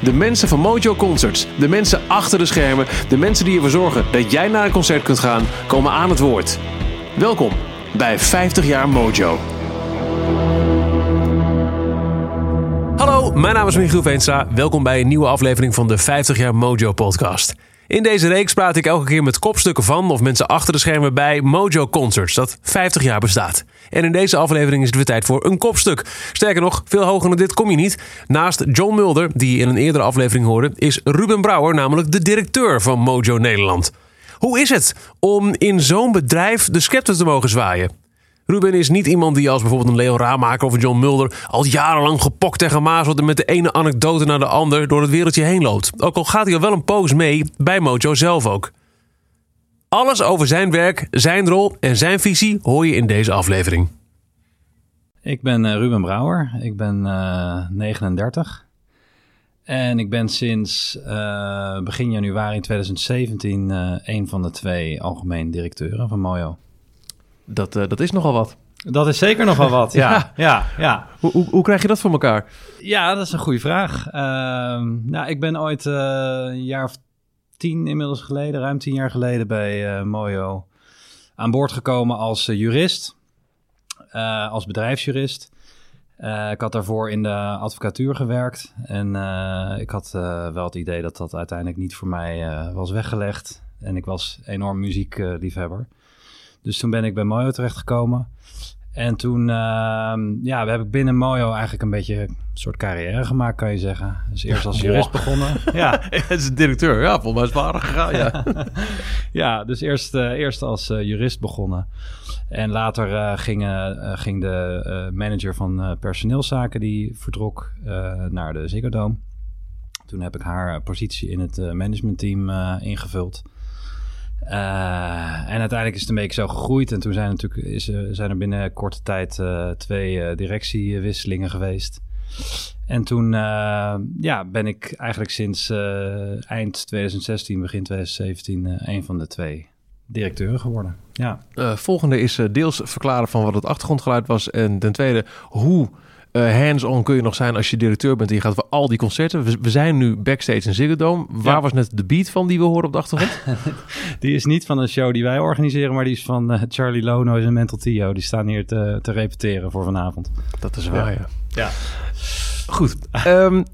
De mensen van Mojo Concerts, de mensen achter de schermen, de mensen die ervoor zorgen dat jij naar een concert kunt gaan, komen aan het woord. Welkom bij 50 jaar Mojo. Hallo, mijn naam is Michiel Veenstra. Welkom bij een nieuwe aflevering van de 50 jaar Mojo podcast. In deze reeks praat ik elke keer met kopstukken van of mensen achter de schermen bij Mojo Concerts, dat 50 jaar bestaat. En in deze aflevering is het weer tijd voor een kopstuk. Sterker nog, veel hoger dan dit kom je niet. Naast John Mulder, die je in een eerdere aflevering hoorde, is Ruben Brouwer namelijk de directeur van Mojo Nederland. Hoe is het om in zo'n bedrijf de scepter te mogen zwaaien? Ruben is niet iemand die als bijvoorbeeld een Leo Raamaker of John Mulder al jarenlang gepokt en gemazeld en met de ene anekdote naar de ander door het wereldje heen loopt. Ook al gaat hij wel een poos mee bij Mojo zelf ook. Alles over zijn werk, zijn rol en zijn visie hoor je in deze aflevering. Ik ben uh, Ruben Brouwer, ik ben uh, 39 en ik ben sinds uh, begin januari 2017 een van de twee algemeen directeuren van Mojo. Dat, uh, dat is nogal wat. Dat is zeker nogal wat, ja. ja. ja, ja. Hoe, hoe, hoe, krijg je dat voor elkaar? Ja, dat is een goede vraag. Uh, nou, ik ben ooit uh, een jaar of tien inmiddels geleden, ruim tien jaar geleden bij Mojo aan boord gekomen als jurist, als bedrijfsjurist. ik had daarvoor in de advocatuur gewerkt en ik had wel het idee dat dat uiteindelijk niet voor mij was weggelegd. En ik was enorm muziekliefhebber. Dus toen ben ik bij Mojo terechtgekomen. En toen uh, ja, we hebben binnen Mojo eigenlijk een beetje een soort carrière gemaakt, kan je zeggen. Dus eerst als jurist begonnen. Ja, het is directeur. Ja, volgens mij is het aardig gegaan. Ja, ja dus eerst, uh, eerst als uh, jurist begonnen. En later uh, ging, ging de manager van personeelszaken, die vertrok naar de Ziggo Dome. Toen heb ik haar positie in het managementteam ingevuld. Uh, en uiteindelijk is het een beetje zo gegroeid. En toen zijn, natuurlijk, is, zijn er binnen korte tijd uh, twee directiewisselingen geweest. En toen ja, ben ik eigenlijk sinds eind 2016, begin 2017, een van de twee directeuren geworden. Ja. volgende is deels verklaren van wat het achtergrondgeluid was. En ten tweede, hoe uh, hands-on kun je nog zijn als je directeur bent en je gaat voor al die concerten. We, we zijn nu backstage in Ziggo Dome. Waar was net de beat van die we horen op de achtergrond? die is niet van een show die wij organiseren, maar die is van uh, Charlie Lono en Mental Tio. Die staan hier te, te repeteren voor vanavond. Dat is waar, ja. ja. Goed. Um,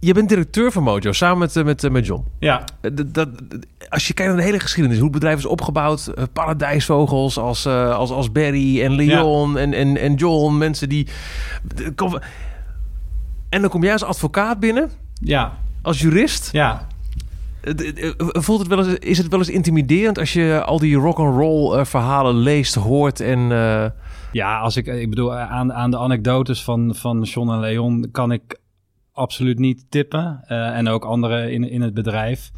je bent directeur van Mojo, samen met, eh, met, met John. Ja. Dat, dat, als je kijkt naar de hele geschiedenis, hoe het bedrijf is opgebouwd. Paradijsvogels als, als, als Barry en Leon ja. en, en, en John. Mensen die... En dan kom jij als advocaat binnen. Ja. Als jurist. Ja. Voelt het wel eens, is het wel eens intimiderend als je al die rock and roll verhalen leest, hoort en... Ja, als ik, ik bedoel, aan, aan de anekdotes van, van John en Leon kan ik absoluut niet tippen. Uh, en ook anderen in, in het bedrijf.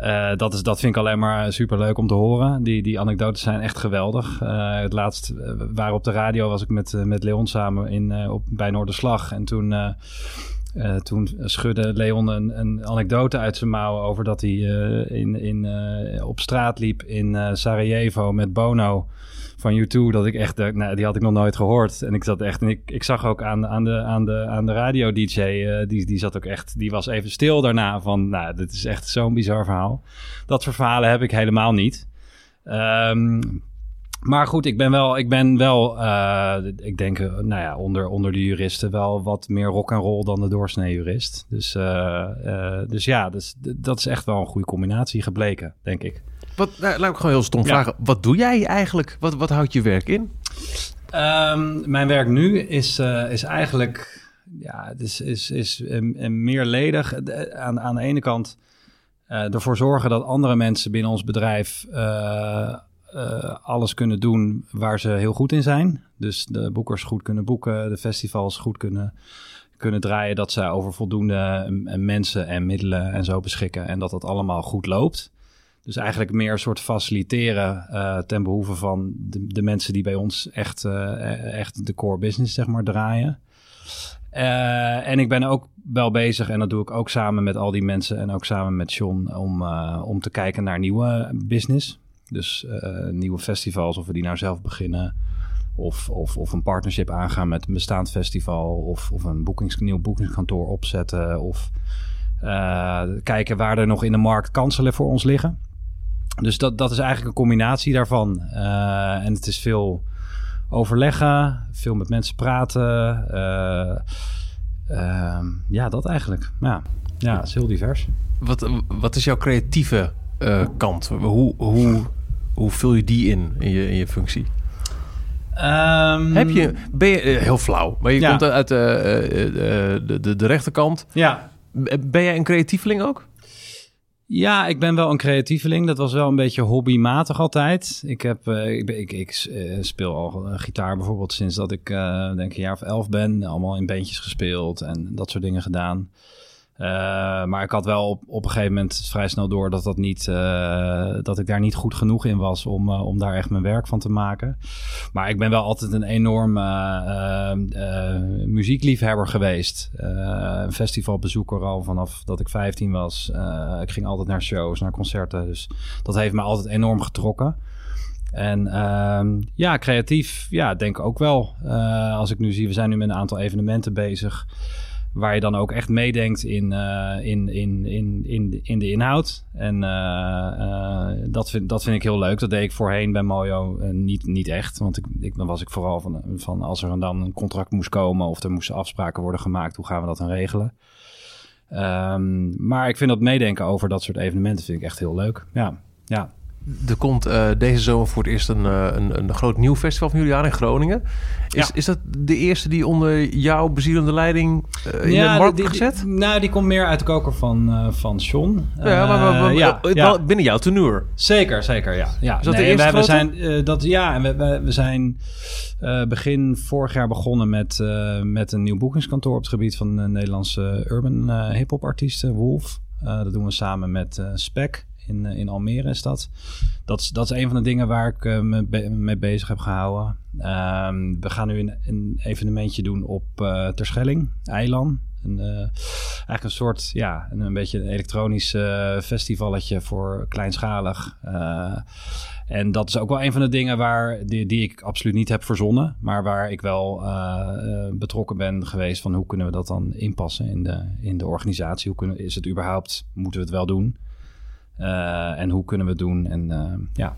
Uh, dat, is, dat vind ik alleen maar super leuk om te horen. Die, die anekdotes zijn echt geweldig. Uh, het laatst waren op de radio was ik met, met Leon samen in, op, bij Noorderslag. En toen, toen schudde Leon een, een anekdote uit zijn mouwen over dat hij in, in, op straat liep in Sarajevo met Bono van U2 dat ik echt, nou, die had ik nog nooit gehoord. En ik zat echt, en ik, ik zag ook aan, aan de, aan de, aan de radio-dj, uh, die, die zat ook echt, die was even stil daarna van, nou, dit is echt zo'n bizar verhaal. Dat verhalen heb ik helemaal niet. Um, maar goed, ik ben wel, ik ben wel, uh, ik denk, nou ja, onder, onder de juristen wel wat meer rock en roll dan de doorsnee jurist. Dus, dus ja, dus, dat is echt wel een goede combinatie gebleken, denk ik. Wat, nou, laat ik gewoon heel stom ja. vragen. Wat doe jij eigenlijk? Wat, wat houdt je werk in? Um, mijn werk nu is, uh, is eigenlijk ja, het is, is, is um, meerledig. Aan, aan de ene kant Uh, ervoor zorgen dat andere mensen binnen ons bedrijf alles kunnen doen waar ze heel goed in zijn. Dus de boekers goed kunnen boeken, de festivals goed kunnen, kunnen draaien. Dat ze over voldoende mensen en middelen en zo beschikken. En dat dat allemaal goed loopt. Dus eigenlijk meer een soort faciliteren uh, ten behoeve van de, de, mensen die bij ons echt, uh, echt de core business zeg maar draaien. Uh, en ik ben ook wel bezig, en dat doe ik ook samen met al die mensen en ook samen met John, om, om te kijken naar nieuwe business. Dus nieuwe festivals, of we die nou zelf beginnen. Of, of, of een partnership aangaan met een bestaand festival. Of, of een boekings, nieuw boekingskantoor opzetten. Of kijken waar er nog in de markt kansen voor ons liggen. Dus dat, dat is eigenlijk een combinatie daarvan. Uh, en het is veel overleggen, veel met mensen praten. Uh, uh, ja, dat eigenlijk. Ja, ja, het is heel divers. Wat, wat is jouw creatieve kant? Hoe, hoe, hoe vul je die in, in je, in je functie? Um, Heb je, ben je heel flauw, maar je ja. komt uit de, de, de, de rechterkant. Ja. Ben jij een creatieveling ook? Ja, ik ben wel een creatieveling. Dat was wel een beetje hobbymatig altijd. Ik, heb, uh, ik, ik, ik uh, speel al uh, gitaar bijvoorbeeld sinds dat ik denk een jaar of elf ben. Allemaal in bandjes gespeeld en dat soort dingen gedaan. Uh, maar ik had wel op, op een gegeven moment vrij snel door dat, dat, niet, uh, dat ik daar niet goed genoeg in was om, uh, om daar echt mijn werk van te maken. Maar ik ben wel altijd een enorm muziekliefhebber geweest. een festivalbezoeker al vanaf dat ik 15 was. ik ging altijd naar shows, naar concerten. Dus dat heeft me altijd enorm getrokken. En uh, ja, creatief, ja, denk ook wel. Als ik nu zie, we zijn nu met een aantal evenementen bezig waar je dan ook echt meedenkt in, uh, in, in, in, in, in de inhoud. En uh, uh, dat, vind, dat vind ik heel leuk. Dat deed ik voorheen bij Mojo niet, niet echt. Want ik, ik, dan was ik vooral van, van als er dan een contract moest komen of er moesten afspraken worden gemaakt, hoe gaan we dat dan regelen? Um, maar ik vind dat meedenken over dat soort evenementen vind ik echt heel leuk. Ja, ja. Er komt uh, deze zomer voor het eerst een, uh, een, een groot nieuw festival van jullie aan in Groningen. Is, ja. is dat de eerste die onder jouw bezielende leiding uh, in ja, de markt die, gezet? Die, nou, die komt meer uit de koker van, van Sean. Ja, maar, maar, maar ja, ja, binnen jouw tenue. Zeker, zeker, ja. ja. Is dat nee, de eerste we, we zijn, dat, Ja, en we, we, we zijn begin vorig jaar begonnen met, met een nieuw boekingskantoor... op het gebied van Nederlandse urban hip-hop artiesten, Wolf. dat doen we samen met Spec in, in Almere is dat. Dat is, dat is een van de dingen waar ik uh, me mee bezig heb gehouden. Um, we gaan nu een, een evenementje doen op uh, Terschelling, Eiland. Een, uh, eigenlijk een soort, ja, een, beetje een elektronisch festivalletje voor kleinschalig. en dat is ook wel een van de dingen waar, die, die ik absoluut niet heb verzonnen. Maar waar ik wel betrokken ben geweest van hoe kunnen we dat dan inpassen in de, in de organisatie. Hoe kunnen, is het überhaupt, moeten we het wel doen? Uh, en hoe kunnen we het doen? En uh, ja.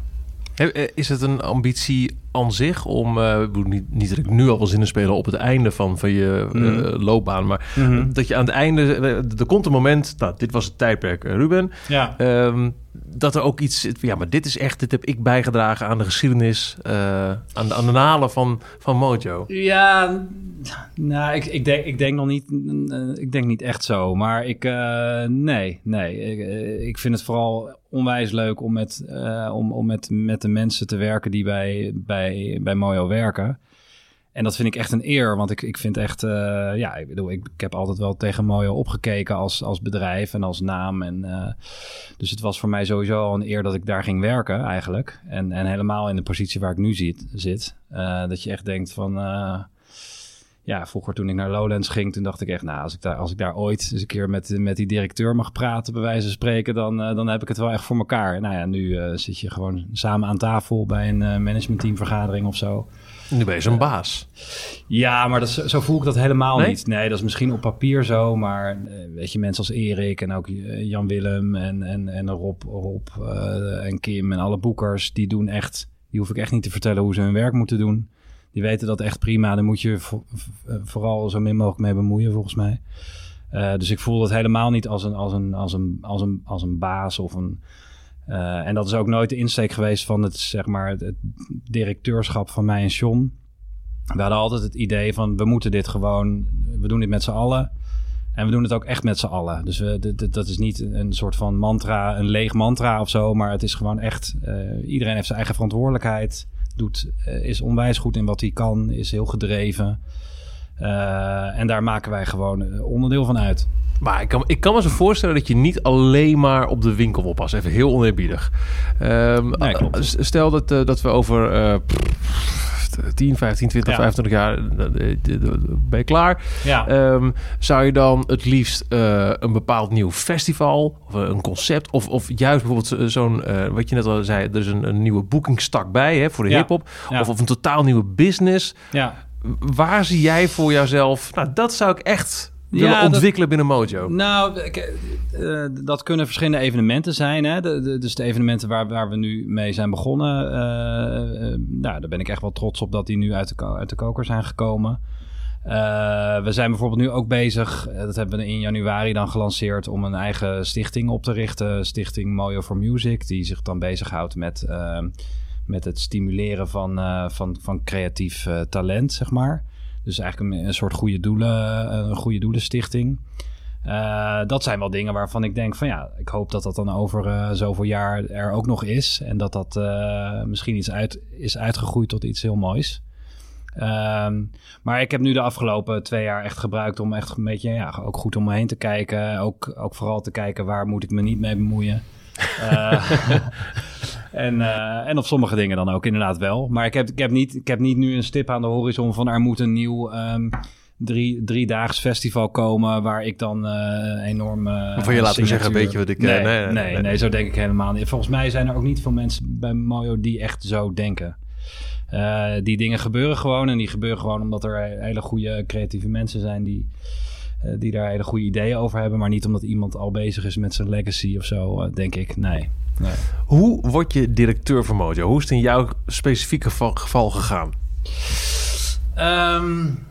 Is het een ambitie aan zich om, uh, niet, niet dat ik nu al wil zinnen spelen op het einde van, van je mm. uh, loopbaan, maar mm -hmm. dat je aan het einde, er komt een moment, nou, dit was het tijdperk Ruben, ja. Um, dat er ook iets, ja, maar dit is echt, dit heb ik bijgedragen aan de geschiedenis, uh, aan, de, aan de nalen van, van Mojo. Ja, nou, ik, ik, denk, ik denk nog niet, ik denk niet echt zo, maar ik, uh, nee, nee, ik, vind het vooral onwijs leuk om met, om, om met, met de mensen te werken die bij, bij, bij Mojo werken. En dat vind ik echt een eer, want ik, ik vind echt, uh, ja, ik bedoel, ik, heb altijd wel tegen Mojo opgekeken als, als bedrijf en als naam. En, uh, dus het was voor mij sowieso al een eer dat ik daar ging werken eigenlijk. En, en helemaal in de positie waar ik nu zit, zit uh, dat je echt denkt van, ja, vroeger toen ik naar Lowlands ging, toen dacht ik echt, nou, als ik daar, als ik daar ooit eens een keer met, met die directeur mag praten, bij wijze van spreken, dan, dan heb ik het wel echt voor elkaar. Nou ja, nu zit je gewoon samen aan tafel bij een managementteamvergadering of zo. Nu ben je zo'n baas. Ja, maar dat, zo voel ik dat helemaal niet. Nee, dat is misschien op papier zo, maar eh, weet je, mensen als Erik en ook eh, Jan Willem en, en, en Rob, Rob uh, en Kim en alle boekers, die doen echt, die hoef ik echt niet te vertellen hoe ze hun werk moeten doen. Die weten dat echt prima. Daar moet je vooral zo min mogelijk mee bemoeien, volgens mij. Uh, dus ik voel dat helemaal niet als een, als een, als een, als een, als een baas of een uh, en dat is ook nooit de insteek geweest van het, zeg maar, het, directeurschap van mij en John. We hadden altijd het idee van we moeten dit gewoon, we doen dit met z'n allen. En we doen het ook echt met z'n allen. Dus dat is niet een soort van mantra, een leeg mantra of zo. Maar het is gewoon echt, iedereen heeft zijn eigen verantwoordelijkheid. Doet, is onwijs goed in wat hij kan, is heel gedreven. En daar maken wij gewoon onderdeel van uit. Maar ik kan, ik kan me zo voorstellen dat je niet alleen maar op de winkel wil passen. Even heel oneerbiedig. Um, stel dat, uh, dat we over uh, 10, 15, 20, ja. 25 jaar ben je klaar. Ja. Um, zou je dan het liefst uh, een bepaald nieuw festival of een concept of, of juist bijvoorbeeld zo'n, wat je net al zei, er is een, een nieuwe boekingstak bij hè, voor de ja. hip-hop of, of een totaal nieuwe business. Ja. Waar zie jij voor jouzelf? Nou, dat zou ik echt willen ontwikkelen binnen Mojo? Nou, uh, dat kunnen verschillende evenementen zijn. Hè? De, dus de evenementen waar, waar we nu mee zijn begonnen. Uh, nou, daar ben ik echt wel trots op dat die nu uit de, uit de koker zijn gekomen. we zijn bijvoorbeeld nu ook bezig, dat hebben we in januari dan gelanceerd, om een eigen stichting op te richten. Stichting Mojo for Music, die zich dan bezighoudt met, met het stimuleren van, van, van creatief talent, zeg maar. Dus eigenlijk een, een soort goede doelen, een goede doelenstichting. Uh, dat zijn wel dingen waarvan ik denk van ja, ik hoop dat dat dan over uh, zoveel jaar er ook nog is. En dat dat uh, misschien iets uit, is uitgegroeid tot iets heel moois. Ehm, maar ik heb nu de afgelopen twee jaar echt gebruikt om echt een beetje, ja, ook goed om me heen te kijken. Ook, ook vooral te kijken waar moet ik me niet mee bemoeien. En, uh, en op sommige dingen dan ook inderdaad wel. Maar ik heb, ik heb, niet, ik heb niet nu een stip aan de horizon van er moet een nieuw um, drie, driedaags festival komen waar ik dan uh, enorm. Uh, van je laten we zeggen, weet je wat ik. Nee nee, nee, nee, nee, zo denk ik helemaal niet. Volgens mij zijn er ook niet veel mensen bij Mojo die echt zo denken. Die dingen gebeuren gewoon en die gebeuren gewoon omdat er hele goede creatieve mensen zijn die, die daar hele goede ideeën over hebben, maar niet omdat iemand al bezig is met zijn legacy of zo, denk ik. Nee. Nee. Hoe word je directeur van Mojo? Hoe is het in jouw specifieke geval gegaan? Um,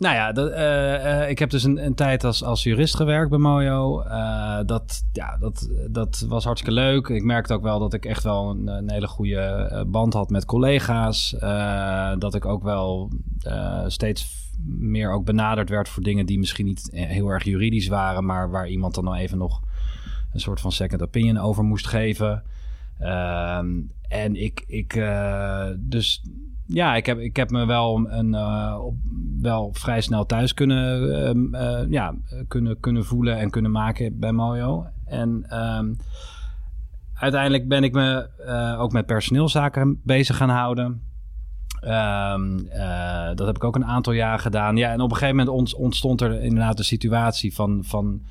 nou ja, dat, uh, uh, ik heb dus een, een, tijd als, als jurist gewerkt bij Mojo. Uh, dat, ja, dat, dat was hartstikke leuk. Ik merkte ook wel dat ik echt wel een, een hele goede band had met collega's. dat ik ook wel steeds meer ook benaderd werd voor dingen die misschien niet heel erg juridisch waren, maar waar iemand dan nou even nog een soort van second opinion over moest geven. Ehm, en ik, ik dus ja, ik heb, ik heb me wel, een, uh, op, wel vrij snel thuis kunnen, uh, ja, kunnen, kunnen voelen en kunnen maken bij Mojo. En um, uiteindelijk ben ik me ook met personeelszaken bezig gaan houden. Um, dat heb ik ook een aantal jaar gedaan. Ja, en op een gegeven moment ontstond er inderdaad de situatie van, van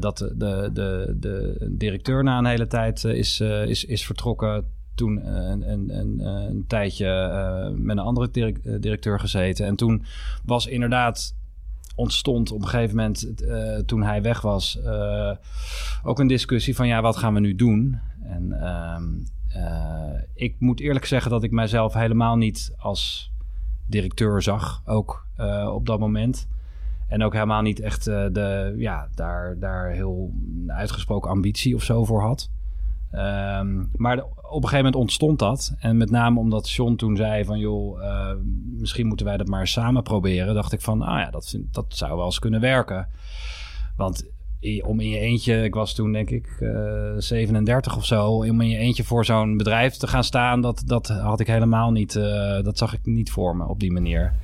dat de, de, de directeur na een hele tijd is, is, is vertrokken. Toen een, een, een, een tijdje met een andere directeur gezeten. En toen was inderdaad ontstond op een gegeven moment, toen hij weg was, ook een discussie van ja, wat gaan we nu doen? En ehm, ik moet eerlijk zeggen dat ik mijzelf helemaal niet als directeur zag, ook op dat moment. En ook helemaal niet echt de, ja, daar, daar heel uitgesproken ambitie of zo voor had. Um, maar op een gegeven moment ontstond dat. En met name omdat Sean toen zei van... joh, uh, misschien moeten wij dat maar samen proberen. Dacht ik van, ah ja, dat, dat zou wel eens kunnen werken. Want om in je eentje, ik was toen denk ik uh, eh, 37 of zo, om in je eentje voor zo'n bedrijf te gaan staan, dat, dat had ik helemaal niet, uh, dat zag ik niet voor me op die manier.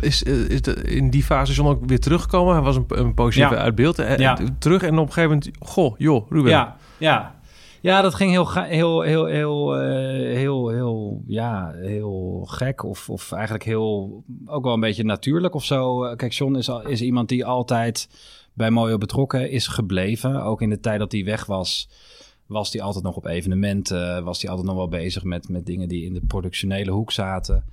Is, eh, is de, in die fase John ook weer teruggekomen? Hij was een, een poosje ja. uit beeld. Ja. Terug en op een gegeven moment, goh, joh, Ruben. Ja, ja. Ja, dat ging heel, heel, heel, heel, uh, heel, heel, ja, heel gek. Of, of eigenlijk heel, ook wel een beetje natuurlijk of zo. Kijk, John is, is iemand die altijd bij Mojo betrokken is gebleven. Ook in de tijd dat hij weg was, was hij altijd nog op evenementen. Was hij altijd nog wel bezig met, met dingen die in de productionele hoek zaten.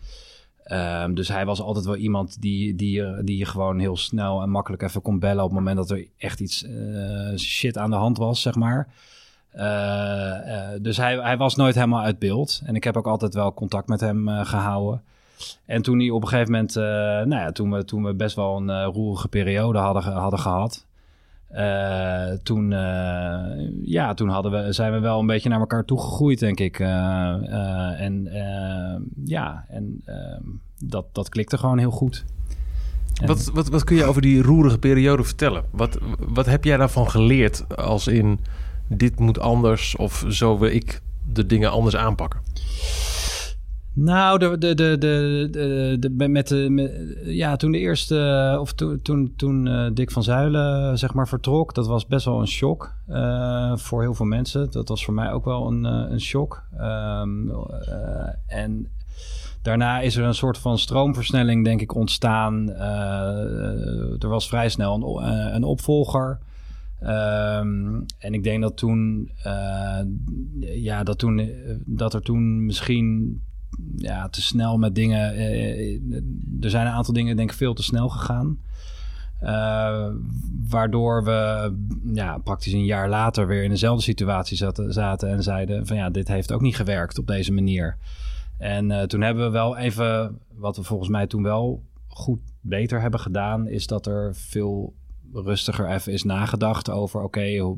Um, dus hij was altijd wel iemand die, die, die je gewoon heel snel en makkelijk even kon bellen op het moment dat er echt iets uh, shit aan de hand was, zeg maar. Uh, uh, dus hij, hij was nooit helemaal uit beeld. En ik heb ook altijd wel contact met hem gehouden. En toen hij op een gegeven moment, nou ja, toen we, toen we best wel een roerige periode hadden, hadden gehad. Toen, ja, toen hadden we, zijn we wel een beetje naar elkaar toegegroeid, denk ik. en ja, en dat, dat klikte gewoon heel goed. Wat, wat, wat kun je over die roerige periode vertellen? Wat, wat heb jij daarvan geleerd als in dit moet anders of zo wil ik de dingen anders aanpakken? Nou, de, de, de, de, de, met de, ja, toen de eerste, of toen, toen, toen uh, Dick van Zuilen zeg maar vertrok, dat was best wel een shock voor heel veel mensen. Dat was voor mij ook wel een, een shock. Um, en daarna is er een soort van stroomversnelling, denk ik, ontstaan. er was vrij snel een, een opvolger. Um, en ik denk dat toen, ja, dat toen, dat er toen misschien ja, te snel met dingen. Eh, eh, er zijn een aantal dingen, denk ik, veel te snel gegaan. Waardoor we ja, praktisch een jaar later weer in dezelfde situatie zaten, en zeiden: van ja, dit heeft ook niet gewerkt op deze manier. En toen hebben we wel even, wat we volgens mij toen wel goed beter hebben gedaan, is dat er veel rustiger even is nagedacht over: oké, okay,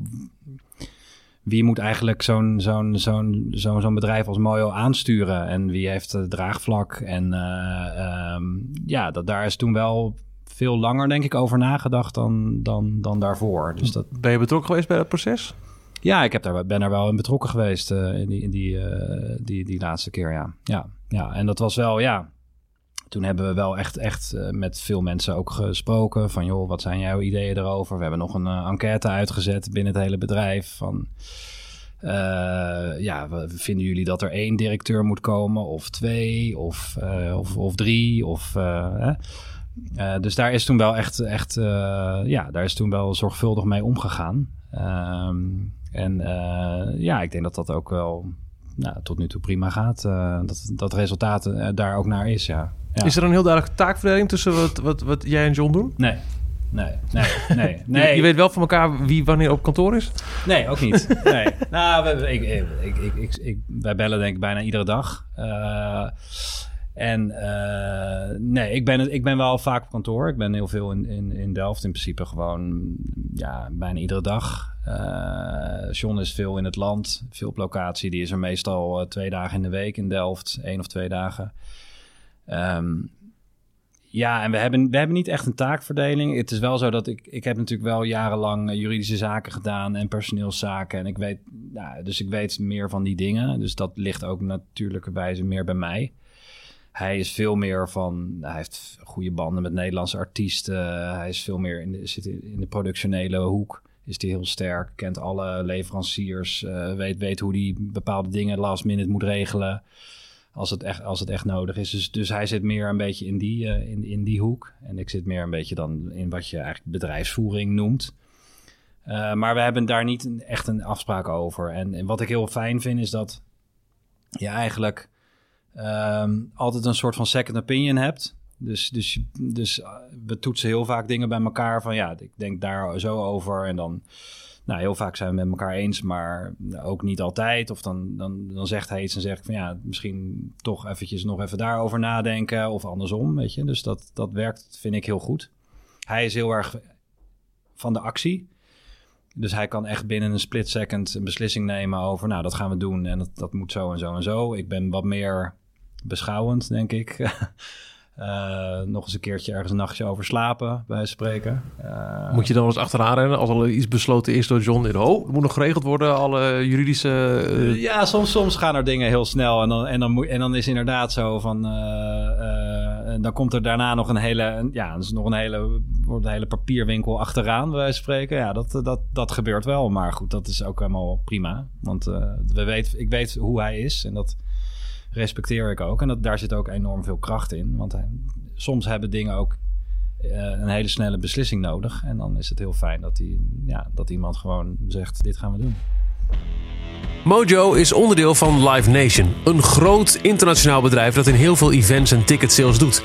wie moet eigenlijk zo'n zo'n zo'n zo'n zo'n bedrijf als Mojo aansturen? En wie heeft het draagvlak? En uh, um, ja dat daar is toen wel veel langer denk ik over nagedacht dan dan dan daarvoor. Dus dat ben je betrokken geweest bij dat proces? Ja ik heb daar ben er wel in betrokken geweest uh, in die in die, uh, die die laatste keer ja. Ja ja. En dat was wel ja toen hebben we wel echt, echt uh, met veel mensen ook gesproken. Van joh, wat zijn jouw ideeën erover? We hebben nog een uh, enquête uitgezet binnen het hele bedrijf. Van uh, ja, vinden jullie dat er één directeur moet komen? Of twee? Of, of, of drie? Of, dus daar is toen wel echt, echt ja, daar is toen wel zorgvuldig mee omgegaan. Um, en ja, ik denk dat dat ook wel nou, tot nu toe prima gaat. dat dat resultaat daar ook naar is, ja. Ja. Is er een heel duidelijke taakverdeling tussen wat, wat, wat jij en John doen? Nee. Nee, nee, nee. nee. Je, je, weet wel van elkaar wie wanneer op kantoor is? Nee, ook niet. Nee. nou, we, ik, ik, ik, ik, wij bellen denk ik bijna iedere dag. Uh, en uh, nee, ik ben, ik ben wel vaak op kantoor. Ik ben heel veel in, in, in Delft. In principe gewoon ja, bijna iedere dag. Uh, John is veel in het land. Veel op locatie. Die is er meestal twee dagen in de week in Delft. één of twee dagen. Um, ja, en we hebben, we hebben niet echt een taakverdeling. Het is wel zo dat ik, ik heb natuurlijk wel jarenlang juridische zaken gedaan en personeelszaken. En ik weet, nou, dus ik weet meer van die dingen. Dus dat ligt ook natuurlijkerwijze meer bij mij. Hij is veel meer van, hij heeft goede banden met Nederlandse artiesten. Hij is veel meer in de, zit in de productionele hoek. Is die heel sterk, kent alle leveranciers, uh, weet, weet hoe die bepaalde dingen last minute moet regelen als het echt, als het echt nodig is. Dus, dus hij zit meer een beetje in die, uh, in, in die hoek. En ik zit meer een beetje dan in wat je eigenlijk bedrijfsvoering noemt. Uh, maar we hebben daar niet echt een afspraak over. En, wat ik heel fijn vind is dat je eigenlijk um, altijd een soort van second opinion hebt. Dus, dus, dus uh, we toetsen heel vaak dingen bij elkaar van ja, ik denk daar zo over. En dan nou, heel vaak zijn we met elkaar eens, maar ook niet altijd. Of dan, dan, dan zegt hij iets en zeg ik van ja, misschien toch eventjes nog even daarover nadenken of andersom, weet je. Dus dat, dat werkt, vind ik heel goed. Hij is heel erg van de actie. Dus hij kan echt binnen een split second een beslissing nemen over, nou, dat gaan we doen en dat, dat moet zo en zo en zo. Ik ben wat meer beschouwend, denk ik. Uh, nog eens een keertje ergens een nachtje over slapen, bij spreken. Uh, moet je dan eens achteraan rennen als al iets besloten is door John? In, oh, het moet nog geregeld worden, alle juridische... Uh... Ja, soms, soms gaan er dingen heel snel. En dan, en dan, moet, en dan is inderdaad zo van... dan komt er daarna nog een hele... Ja, dus nog een hele, wordt een hele papierwinkel achteraan, bij spreken. Ja, dat, dat, dat gebeurt wel. Maar goed, dat is ook helemaal prima. Want we weet, ik weet hoe hij is en dat respecteer ik ook. En dat, daar zit ook enorm veel kracht in. Want hij, soms hebben dingen ook uh, een hele snelle beslissing nodig. En dan is het heel fijn dat, die, ja, dat iemand gewoon zegt: dit gaan we doen. Mojo is onderdeel van Live Nation, een groot internationaal bedrijf dat in heel veel events en ticket sales doet.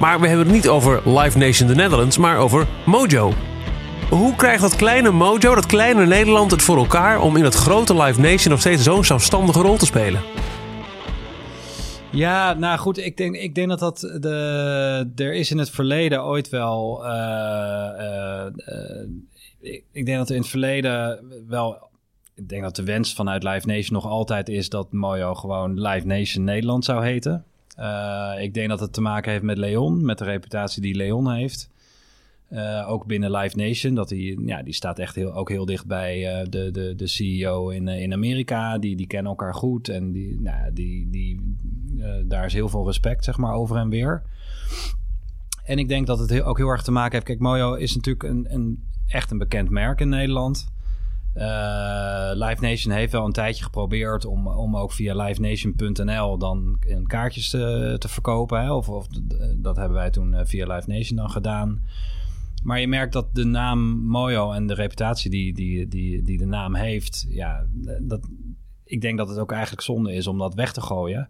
Maar we hebben het niet over Live Nation the Netherlands, maar over Mojo. Hoe krijgt dat kleine Mojo, dat kleine Nederland, het voor elkaar om in het grote Live Nation nog steeds zo'n zelfstandige rol te spelen? Ja, nou goed, ik denk, ik denk dat dat de. Er is in het verleden ooit wel. Uh, uh, ik, ik, denk dat er in het verleden wel. Ik denk dat de wens vanuit Live Nation nog altijd is dat Mojo gewoon Live Nation Nederland zou heten. ik denk dat het te maken heeft met Leon, met de reputatie die Leon heeft. Uh, ook binnen Live Nation. Dat die, ja, die staat echt heel, ook heel dicht bij uh, de, de, de CEO in, uh, in Amerika. Die, die kennen elkaar goed. En die, nou, die, die, daar is heel veel respect zeg maar, over en weer. En ik denk dat het ook heel erg te maken heeft. Kijk, Mojo is natuurlijk een, een, echt een bekend merk in Nederland. Live Nation heeft wel een tijdje geprobeerd om, om ook via livenation.nl dan kaartjes te, te verkopen. Hè? Of, of dat hebben wij toen via Live Nation dan gedaan. Maar je merkt dat de naam Mojo en de reputatie die, die, die, die de naam heeft, ja, dat, ik denk dat het ook eigenlijk zonde is om dat weg te gooien.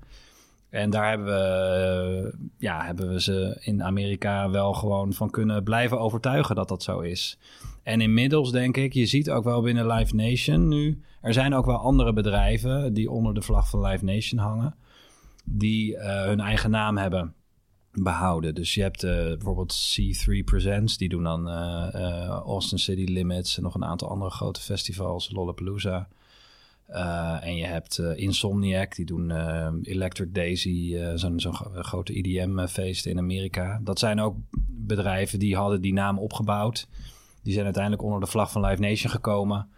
En daar hebben we, ja, hebben we ze in Amerika wel gewoon van kunnen blijven overtuigen dat dat zo is. En inmiddels denk ik, je ziet ook wel binnen Live Nation nu, er zijn ook wel andere bedrijven die onder de vlag van Live Nation hangen, die uh, hun eigen naam hebben behouden. Dus je hebt uh, bijvoorbeeld C3 Presents, die doen dan uh, uh, Austin City Limits en nog een aantal andere grote festivals, Lollapalooza. en je hebt Insomniac, die doen Electric Daisy, zo'n zo grote EDM-feest in Amerika. Dat zijn ook bedrijven die hadden die naam opgebouwd. Die zijn uiteindelijk onder de vlag van Live Nation gekomen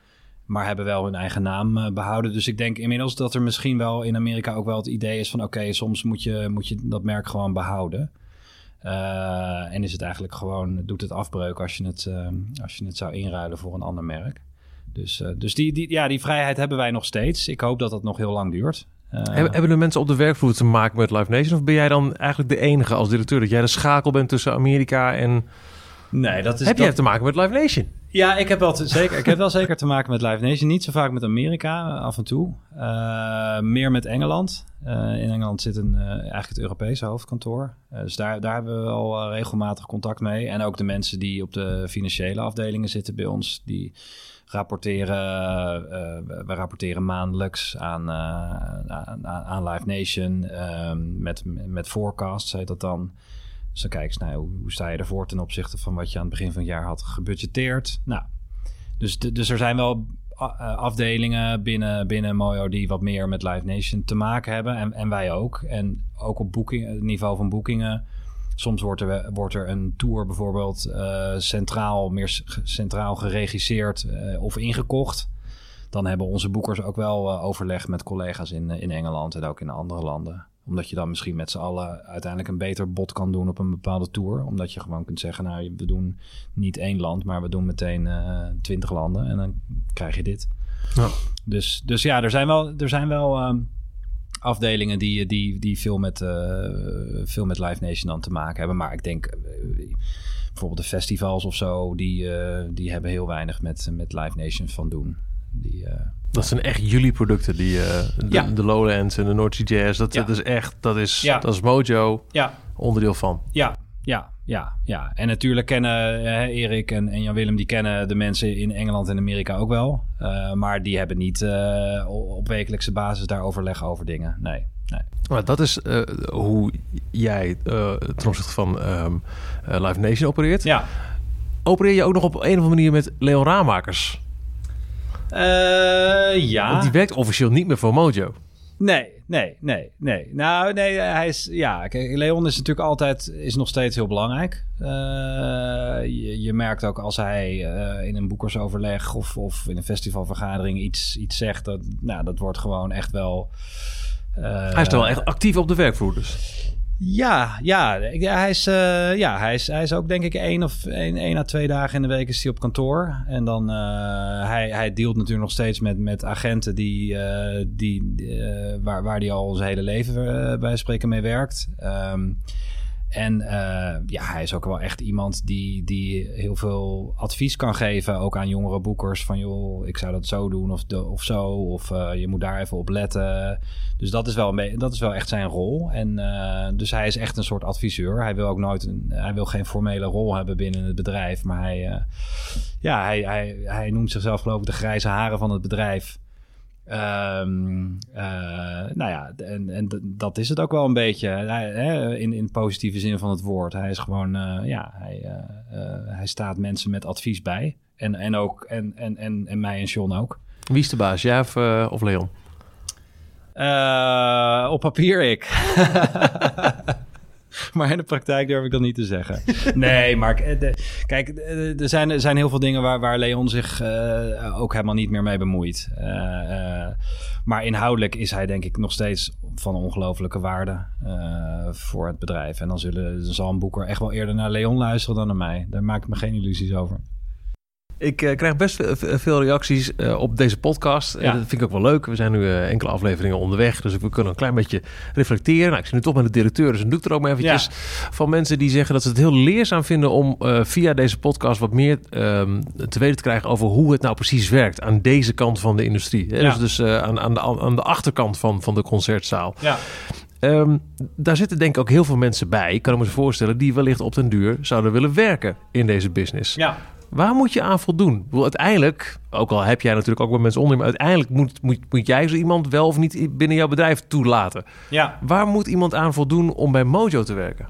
maar hebben wel hun eigen naam uh, behouden. Dus ik denk inmiddels dat er misschien wel in Amerika ook wel het idee is van... oké, soms moet je, moet je dat merk gewoon behouden. Uh, en is het eigenlijk gewoon, doet het afbreuk als je het, uh, als je het zou inruilen voor een ander merk. Dus, dus die, die, ja, die vrijheid hebben wij nog steeds. Ik hoop dat dat nog heel lang duurt. hebben, hebben de mensen op de werkvloer te maken met Live Nation? Of ben jij dan eigenlijk de enige als directeur... dat jij de schakel bent tussen Amerika en... Nee, dat is... Heb jij te maken met Live Nation? Ja, ik heb, wel zeker, ik heb wel zeker te maken met Live Nation. Niet zo vaak met Amerika, af en toe. Uh, meer met Engeland. Uh, in Engeland zit een, uh, eigenlijk het Europese hoofdkantoor. dus daar, daar hebben we wel regelmatig contact mee. En ook de mensen die op de financiële afdelingen zitten bij ons, die rapporteren. we rapporteren maandelijks aan, aan, aan, Live Nation met, met forecasts, heet dat dan. Dus dan kijk eens, nou, hoe, sta je ervoor ten opzichte van wat je aan het begin van het jaar had gebudgeteerd? Nou, dus, dus er zijn wel afdelingen binnen, binnen Mojo die wat meer met Live Nation te maken hebben. En, en wij ook. En ook op boeking, het niveau van boekingen. Soms wordt er, wordt er een tour bijvoorbeeld uh, centraal, meer centraal geregisseerd uh, of ingekocht. Dan hebben onze boekers ook wel uh, overleg met collega's in, in Engeland en ook in andere landen omdat je dan misschien met z'n allen uiteindelijk een beter bod kan doen op een bepaalde tour. Omdat je gewoon kunt zeggen, nou, we doen niet één land, maar we doen meteen uh, twintig landen. En dan krijg je dit. Ja. Dus, dus ja, er zijn wel, er zijn wel um, afdelingen die, die, die veel, met, uh, veel met Live Nation dan te maken hebben. Maar ik denk, uh, bijvoorbeeld de festivals of zo, die, die hebben heel weinig met, met Live Nation van doen. Die, dat zijn echt jullie producten, die, uh, de, ja. de, Lowlands en de North Sea Jazz. Dat, ja. dat is echt, dat is, ja. dat is Mojo ja. onderdeel van. Ja, ja, ja, ja. En natuurlijk kennen uh, Erik en, en Jan-Willem, die kennen de mensen in Engeland en Amerika ook wel. Uh, maar die hebben niet op wekelijkse basis daar overleg over dingen. Nee. Nee. Maar dat is hoe jij ten opzichte van um, Live Nation opereert. Ja. Opereer je ook nog op een of andere manier met Leon Raamakers? Uh, ja. Want die werkt officieel niet meer voor Mojo. Nee, nee, nee, nee. Nou, nee, hij is... Ja, kijk, Leon is natuurlijk altijd... is nog steeds heel belangrijk. Uh, je, je, merkt ook als hij uh, in een boekersoverleg... Of, of in een festivalvergadering iets, iets zegt... Dat, nou, dat wordt gewoon echt wel... hij is wel echt actief op de werkvloer dus. Ja, ja, hij is, uh, ja hij, is, hij is ook denk ik één of één, één à twee dagen in de week is hij op kantoor. En dan uh, hij, hij dealt natuurlijk nog steeds met, met agenten die, uh, die, waar, waar hij al zijn hele leven bij spreken mee werkt. Um, en uh, ja, hij is ook wel echt iemand die, die heel veel advies kan geven. Ook aan jongere boekers. Van joh, ik zou dat zo doen of, de, of zo. Of uh, je moet daar even op letten. Dus dat is wel, dat is wel echt zijn rol. En uh, dus hij is echt een soort adviseur. Hij wil ook nooit een, hij wil geen formele rol hebben binnen het bedrijf. Maar hij, ja, hij, hij, hij noemt zichzelf geloof ik de grijze haren van het bedrijf. Um, uh, nou ja, en, en dat is het ook wel een beetje. Hij, in, in positieve zin van het woord. Hij is gewoon, uh, ja, hij, uh, hij staat mensen met advies bij. En, en ook, en, en, en, en mij en John ook. Wie is de baas, jij of, of Leon? op papier ik. maar in de praktijk durf ik dat niet te zeggen. nee, maar kijk, er zijn, er zijn heel veel dingen waar, waar Leon zich uh, ook helemaal niet meer mee bemoeit. Uh, uh, maar inhoudelijk is hij denk ik nog steeds van ongelofelijke waarde voor het bedrijf. En dan, zullen, zal een boeker echt wel eerder naar Leon luisteren dan naar mij. Daar maak ik me geen illusies over. Ik uh, krijg best veel reacties uh, op deze podcast. Ja. dat vind ik ook wel leuk. We zijn nu uh, enkele afleveringen onderweg. Dus we kunnen een klein beetje reflecteren. Nou, ik zit nu toch met de directeur, dus dan doe ik er ook maar eventjes. Ja. Van mensen die zeggen dat ze het heel leerzaam vinden om via deze podcast wat meer um, te weten te krijgen over hoe het nou precies werkt aan deze kant van de industrie. Ja. Dus, dus aan, aan, de, aan de achterkant van, van de concertzaal. Ja. Um, daar zitten denk ik ook heel veel mensen bij, ik kan me voorstellen, die wellicht op den duur zouden willen werken in deze business. Ja. Waar moet je aan voldoen? Bedoel, uiteindelijk, ook al heb jij natuurlijk ook met mensen onder, maar uiteindelijk moet, moet, moet jij zo iemand wel of niet binnen jouw bedrijf toelaten. Ja. Waar moet iemand aan voldoen om bij Mojo te werken?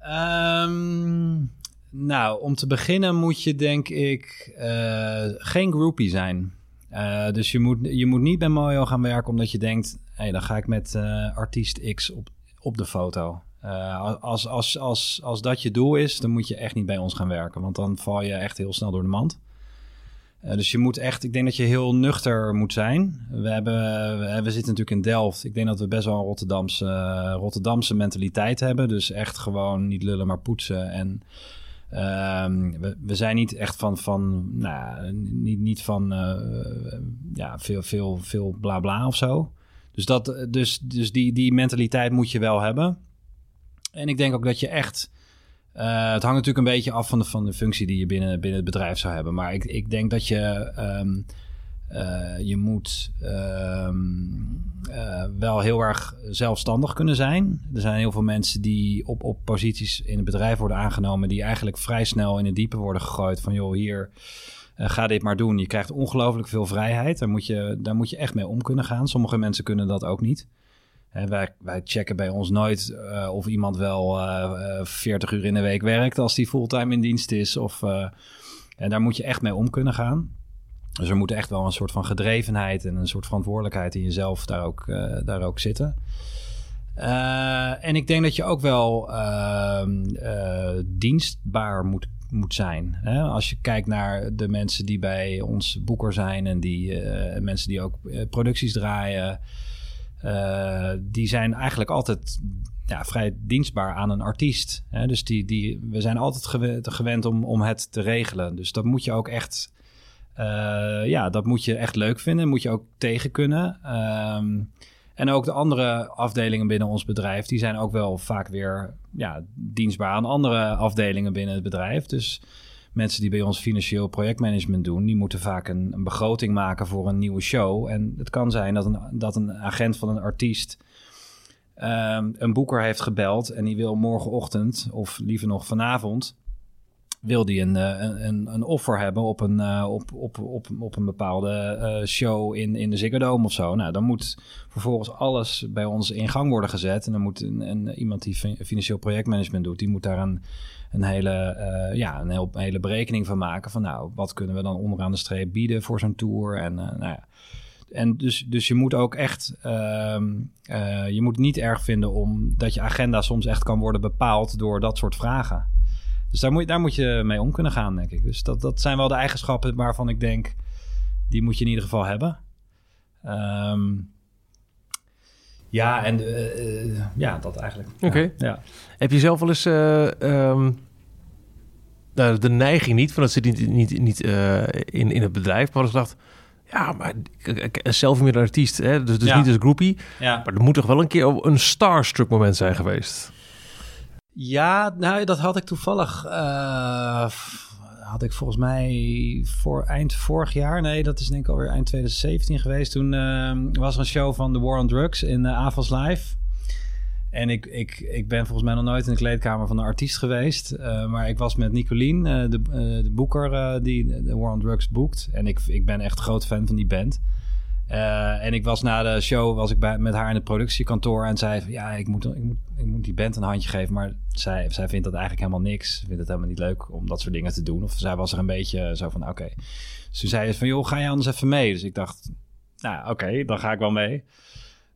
Um, nou, om te beginnen moet je denk ik uh, geen groupie zijn. Uh, dus je moet, je moet niet bij Mojo gaan werken omdat je denkt, hé, hey, dan ga ik met uh, artiest X op, op de foto. Uh, als, als, als, als dat je doel is, dan moet je echt niet bij ons gaan werken. Want dan val je echt heel snel door de mand. Uh, dus je moet echt, ik denk dat je heel nuchter moet zijn. We, hebben, we, zitten natuurlijk in Delft. Ik denk dat we best wel een Rotterdamse, uh, Rotterdamse mentaliteit hebben. Dus echt gewoon niet lullen, maar poetsen. En uh, we, we, zijn niet echt van, van nou, niet, niet van ja, veel, veel, veel bla bla of zo. Dus, dat, dus, dus die, die mentaliteit moet je wel hebben. En ik denk ook dat je echt. Uh, het hangt natuurlijk een beetje af van de, van de functie die je binnen, binnen het bedrijf zou hebben. Maar ik, ik denk dat je. Um, uh, je moet um, uh, wel heel erg zelfstandig kunnen zijn. Er zijn heel veel mensen die op, op posities in het bedrijf worden aangenomen, die eigenlijk vrij snel in het diepe worden gegooid. Van joh, hier ga dit maar doen. Je krijgt ongelooflijk veel vrijheid. Daar moet, je, daar moet je echt mee om kunnen gaan. Sommige mensen kunnen dat ook niet wij, wij checken bij ons nooit uh, of iemand wel uh, eh, 40 eh, uur in de week werkt als die fulltime in dienst is. Of, en daar moet je echt mee om kunnen gaan. Dus er moet echt wel een soort van gedrevenheid en een soort verantwoordelijkheid in jezelf daar ook, daar ook zitten. en ik denk dat je ook wel ehm, dienstbaar moet, moet zijn. Hè? Als je kijkt naar de mensen die bij ons boeker zijn en die mensen die ook producties draaien. Uh, die zijn eigenlijk altijd ja, vrij dienstbaar aan een artiest. Hè? Dus die, die, we zijn altijd gewend, om, om het te regelen. Dus dat moet je ook echt, uh, ja, dat moet je echt leuk vinden. Moet je ook tegen kunnen. Um, en ook de andere afdelingen binnen ons bedrijf, die zijn ook wel vaak weer ja, dienstbaar aan andere afdelingen binnen het bedrijf. Dus mensen die bij ons financieel projectmanagement doen, die moeten vaak een, een, begroting maken voor een nieuwe show. En het kan zijn dat een, dat een agent van een artiest um, een boeker heeft gebeld en die wil morgenochtend, of liever nog vanavond, wil die een, eh, een, een offer hebben op een, uh, op, op, op, op een bepaalde uh, show in, in de Ziggo Dome of zo. Nou, dan moet vervolgens alles bij ons in gang worden gezet. En dan moet een, een, iemand die financieel projectmanagement doet, die moet daar een, een, hele, ja, een, hele berekening van maken. Van nou, wat kunnen we dan onderaan de streep bieden voor zo'n tour? En nou ja. En dus, dus je moet ook echt, uh, je moet niet erg vinden om dat je agenda soms echt kan worden bepaald door dat soort vragen. Dus daar moet, daar moet je mee om kunnen gaan, denk ik. Dus dat, dat zijn wel de eigenschappen waarvan ik denk, die moet je in ieder geval hebben. Um, ja, en uh, ja, dat eigenlijk. Oké. Ja, Heb je zelf wel eens uh, um, nou, de neiging niet, van dat zit niet, niet, niet in, in het bedrijf, maar als ik dacht, ja, maar zelf meer een artiest, hè? dus, dus niet als groepie. Maar er moet toch wel een keer een starstruck moment zijn geweest? Ja, nou, dat had ik toevallig. Uh, had ik volgens mij voor eind vorig jaar. Nee, dat is denk ik alweer eind 2017 geweest. Toen uh, was er een show van The War on Drugs in uh, Avals Live. En ik, ik, ik ben volgens mij nog nooit in de kleedkamer van een artiest geweest. maar ik was met Nicolien, de, de boeker die The War on Drugs boekt. En ik, ik ben echt groot fan van die band. Uh, en ik was na de show was ik bij, met haar in het productiekantoor en zei van ja, ik moet, ik, moet, ik moet die band een handje geven. Maar zij, zij vindt dat eigenlijk helemaal niks. Vindt het helemaal niet leuk om dat soort dingen te doen. Of zij was er een beetje zo van oké. Dus toen zei ze van joh, ga je anders even mee? Dus ik dacht, nou oké, dan ga ik wel mee.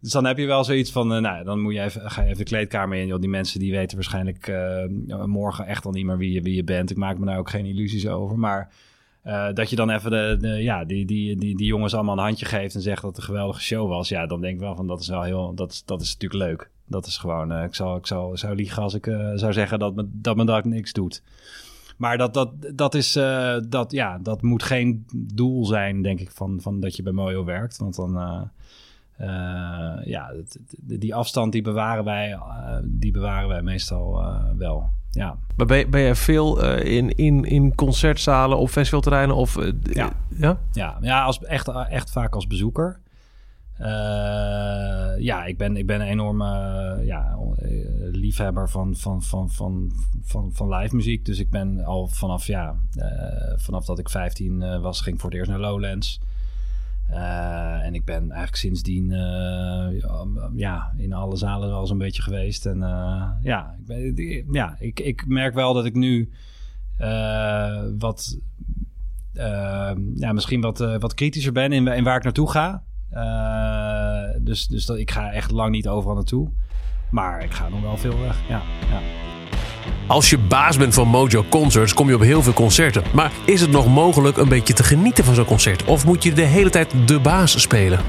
Dus dan heb je wel zoiets van, uh, nou, dan moet je even, ga je even de kleedkamer in. Joh. Die mensen die weten waarschijnlijk uh, morgen echt al niet meer wie je, wie je bent. Ik maak me daar ook geen illusies over. Maar uh, dat je dan even de, ja, die, die, die, die jongens allemaal een handje geeft en zegt dat het een geweldige show was. Ja, dan denk ik wel van dat is wel heel, dat, is, dat is natuurlijk leuk. Dat is gewoon, ik, zou, ik zou, zou liegen als ik zou zeggen dat me, dat me dat niks doet. Maar dat, dat, dat, is, dat, ja, dat moet geen doel zijn, denk ik, van, van dat je bij Mojo werkt. Want dan, uh, uh, ja, die afstand die bewaren wij, die bewaren wij meestal wel. Ja. Maar ben je, ben je veel in, in, in concertzalen of festivalterreinen? Of, ja. ja, ja, ja als, echt, echt vaak als bezoeker. Ja, ik ben, ik ben een enorme ja, liefhebber van, van, van, van, van, van live muziek. Dus ik ben al vanaf, ja, vanaf dat ik 15 uh, was, ging ik voor het eerst naar Lowlands. En ik ben eigenlijk sindsdien ja, in alle zalen wel een beetje geweest. En ja, ik, ben, ja ik, ik merk wel dat ik nu wat, ja, misschien wat, wat kritischer ben in, waar ik naartoe ga. Dus dus dat, ik ga echt lang niet overal naartoe. Maar ik ga nog wel veel weg. Ja, ja. Als je baas bent van Mojo Concerts, kom je op heel veel concerten. Maar is het nog mogelijk een beetje te genieten van zo'n concert? Of moet je de hele tijd de baas spelen?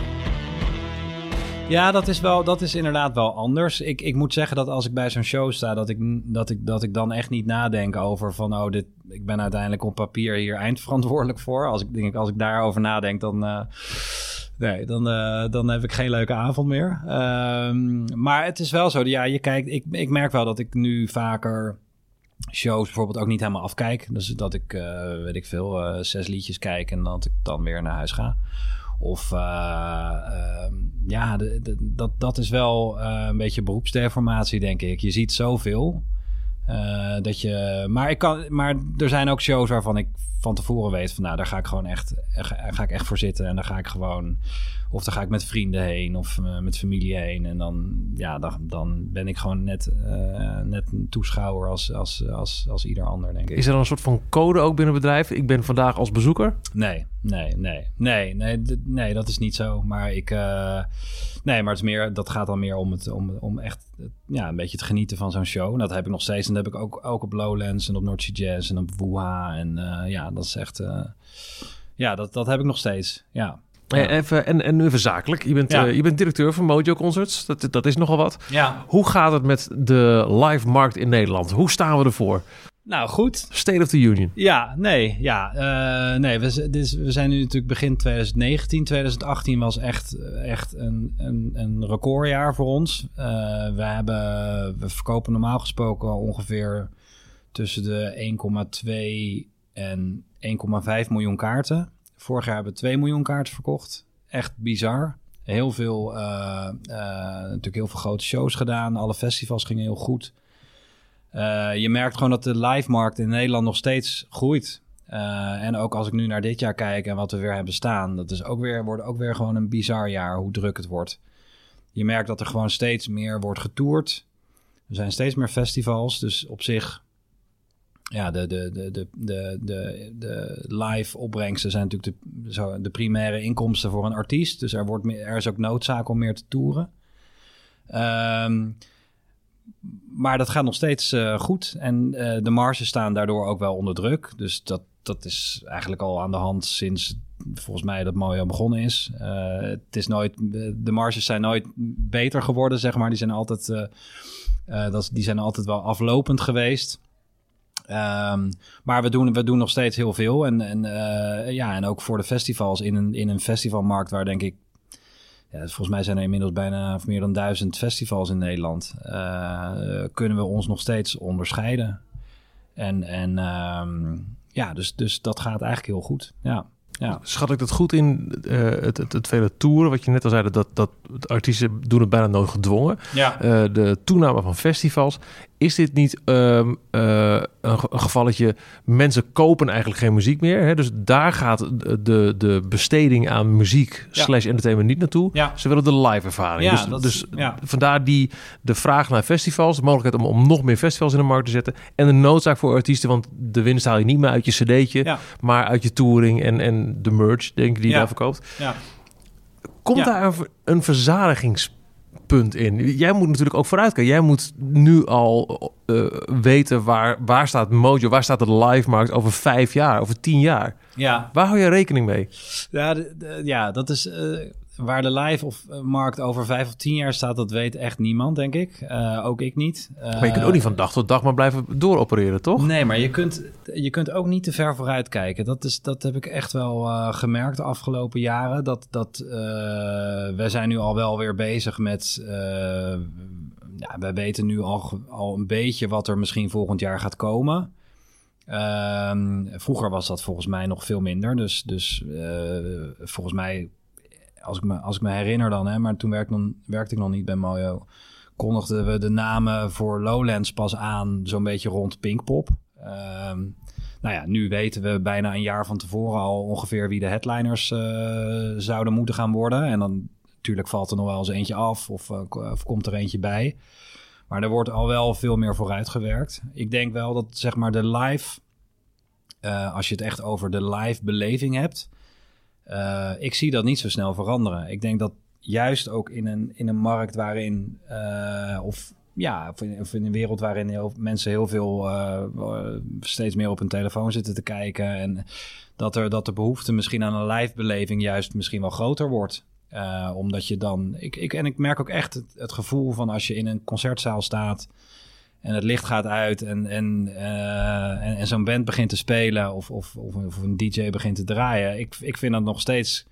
Ja, dat is, wel, dat is inderdaad wel anders. Ik, ik moet zeggen dat als ik bij zo'n show sta, dat ik, dat, ik, dat ik dan echt niet nadenk over van, oh, dit, ik ben uiteindelijk op papier hier eindverantwoordelijk voor. Als ik, denk, als ik daarover nadenk, dan. Uh, Nee, dan, uh, dan heb ik geen leuke avond meer. Um, maar het is wel zo, ja, je kijkt, ik, ik merk wel dat ik nu vaker shows bijvoorbeeld ook niet helemaal afkijk. Dus dat ik, uh, weet ik veel, uh, zes liedjes kijk en dat ik dan weer naar huis ga. Of ehm, ja, dat, dat is wel een beetje beroepsdeformatie, denk ik. Je ziet zoveel. Dat je, maar, ik kan, maar er zijn ook shows waarvan ik van tevoren weet van nou, daar ga ik gewoon echt, ga ik echt voor zitten. En dan ga ik gewoon, of dan ga ik met vrienden heen of uh, met familie heen. En dan, ja, dan, dan ben ik gewoon net, uh, net een toeschouwer als, als, als, als ieder ander, denk ik. Is er dan een soort van code ook binnen het bedrijf? Ik ben vandaag als bezoeker? Nee, nee, nee, nee, nee, nee dat is niet zo. Maar ik, uh, nee, maar het is meer, dat gaat dan meer om, het, om, om echt ja, een beetje te genieten van zo'n show. En dat heb ik nog steeds. En dat heb ik ook, ook op Lowlands en op North Jazz en op Wuha. En ja, dat is echt, ja, dat, dat heb ik nog steeds, ja. Ja. Even, en, en nu even zakelijk. Je bent, ja. uh, je bent directeur van Mojo Concerts. Dat, dat is nogal wat. Ja. Hoe gaat het met de live markt in Nederland? Hoe staan we ervoor? Nou, goed. State of the Union. Ja, nee. Ja, uh, nee we, dus, we zijn nu natuurlijk begin 2019. 2018 was echt, echt een, een, een recordjaar voor ons. Uh, we, hebben, we verkopen normaal gesproken ongeveer tussen de 1,2 en 1,5 miljoen kaarten. Vorig jaar hebben we 2 miljoen kaarten verkocht. Echt bizar. Heel veel, uh, uh, natuurlijk heel veel grote shows gedaan. Alle festivals gingen heel goed. Uh, je merkt gewoon dat de live-markt in Nederland nog steeds groeit. en ook als ik nu naar dit jaar kijk en wat we weer hebben staan, dat is ook weer, wordt ook weer gewoon een bizar jaar hoe druk het wordt. Je merkt dat er gewoon steeds meer wordt getoerd. Er zijn steeds meer festivals, dus op zich ja, de, de, de, de, de, de, live opbrengsten zijn natuurlijk de, zo, de primaire inkomsten voor een artiest. Dus er, wordt er is ook noodzaak om meer te toeren. Um, maar dat gaat nog steeds uh, goed. En uh, de marges staan daardoor ook wel onder druk. Dus dat, dat is eigenlijk al aan de hand sinds volgens mij dat mooi al begonnen is. Uh, het is nooit, de marges zijn nooit beter geworden, zeg maar. Die zijn altijd, dat, die zijn altijd wel aflopend geweest. Um, maar we doen, we doen nog steeds heel veel. En, en, uh, ja, en ook voor de festivals in een, in een festivalmarkt waar denk ik... Ja, volgens mij zijn er inmiddels bijna meer dan duizend festivals in Nederland. Uh, kunnen we ons nog steeds onderscheiden. En, en um, ja, dus, dus dat gaat eigenlijk heel goed. Ja. Ja. Schat ik dat goed in uh, het, het, het, vele toeren? Wat je net al zei, dat, dat artiesten doen het bijna nooit gedwongen. Ja. Uh, de toename van festivals. Is dit niet um, uh, een, gevalletje... mensen kopen eigenlijk geen muziek meer. Hè? Dus daar gaat de, de besteding aan muziek ja. slash entertainment niet naartoe. Ja. Ze willen de live ervaring. Ja, dus dus ja. vandaar die, de vraag naar festivals. De mogelijkheid om, om nog meer festivals in de markt te zetten. En de noodzaak voor artiesten. Want de winst haal je niet meer uit je cd'tje. Maar uit je touring en, en de merch, denk ik, die je daar verkoopt. Ja. Komt daar een, een punt in. Jij moet natuurlijk ook vooruitkijken. Jij moet nu al uh, weten waar, waar staat Mojo, waar staat de live markt over vijf jaar, over tien jaar. Ja. Waar hou je rekening mee? Ja, ja dat is uh, waar de live of markt over vijf of tien jaar staat, dat weet echt niemand, denk ik. Uh, ook ik niet. maar je kunt ook niet van dag tot dag maar blijven dooropereren, toch? Nee, maar je kunt, je kunt ook niet te ver vooruit kijken. Dat, is, dat heb ik echt wel gemerkt de afgelopen jaren. Dat, dat we zijn nu al wel weer bezig met ja, wij weten nu al, al een beetje wat er misschien volgend jaar gaat komen. Um, vroeger was dat volgens mij nog veel minder. Dus, dus uh, volgens mij, als ik me, als ik me herinner dan, hè, maar toen werkte, werkte ik nog niet bij Mojo, kondigden we de namen voor Lowlands pas aan, zo'n beetje rond Pinkpop. Um, nou ja, nu weten we bijna een jaar van tevoren al ongeveer wie de headliners uh, zouden moeten gaan worden. En dan Natuurlijk valt er nog wel eens eentje af of, uh, of komt er eentje bij. Maar er wordt al wel veel meer vooruit gewerkt. Ik denk wel dat zeg maar de live, uh, als je het echt over de live beleving hebt, uh, ik zie dat niet zo snel veranderen. Ik denk dat juist ook in een, in een markt waarin, of ja, of in, een wereld waarin mensen heel veel steeds meer op hun telefoon zitten te kijken en dat er dat de behoefte misschien aan een live beleving juist misschien wel groter wordt. Omdat je dan. Ik, ik, en ik merk ook echt het, gevoel van als je in een concertzaal staat. En het licht gaat uit en, en, uh, en, en zo'n band begint te spelen. Of, of, of, of, een DJ begint te draaien. Ik, ik vind dat nog steeds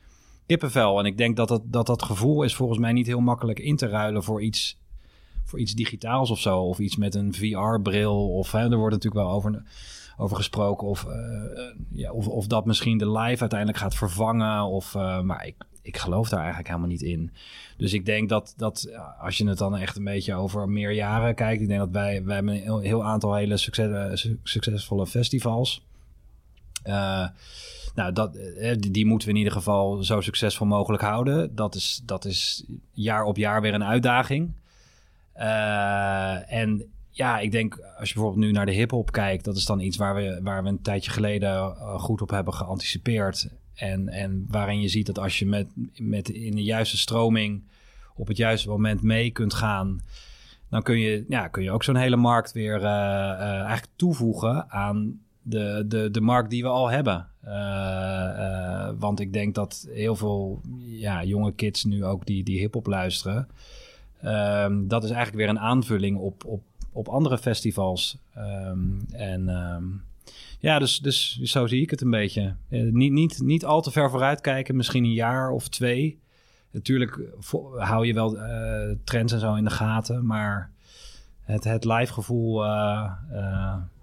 kippenvel. En ik denk dat dat, dat dat gevoel is volgens mij niet heel makkelijk in te ruilen voor iets, voor iets digitaals of zo. Of iets met een VR-bril. Of hè, er wordt natuurlijk wel over over gesproken. Of, uh, ja, of, of dat misschien de live uiteindelijk gaat vervangen. Of, uh, maar ik, ik geloof daar eigenlijk helemaal niet in. Dus ik denk dat, dat als je het dan echt een beetje over meer jaren kijkt. Ik denk dat wij, wij hebben een heel, aantal hele succes, succesvolle festivals. Uh, nou, dat, die, die, moeten we in ieder geval zo succesvol mogelijk houden. Dat is, dat is jaar op jaar weer een uitdaging. En ja, ik denk als je bijvoorbeeld nu naar de hip-hop kijkt, dat is dan iets waar we, waar we een tijdje geleden goed op hebben geanticipeerd. En, en waarin je ziet dat als je met, met in de juiste stroming op het juiste moment mee kunt gaan, dan kun je, ja, kun je ook zo'n hele markt weer uh, uh, eigenlijk toevoegen aan de, de, de markt die we al hebben. Uh, want ik denk dat heel veel ja, jonge kids nu ook die, die hip-hop luisteren. Ehm, dat is eigenlijk weer een aanvulling op, op, op andere festivals. Um, en um, ja, dus, dus zo zie ik het een beetje. Uh, niet, niet, niet al te ver vooruit kijken, misschien een jaar of twee. Natuurlijk hou je wel uh, trends en zo in de gaten, maar het, het live gevoel,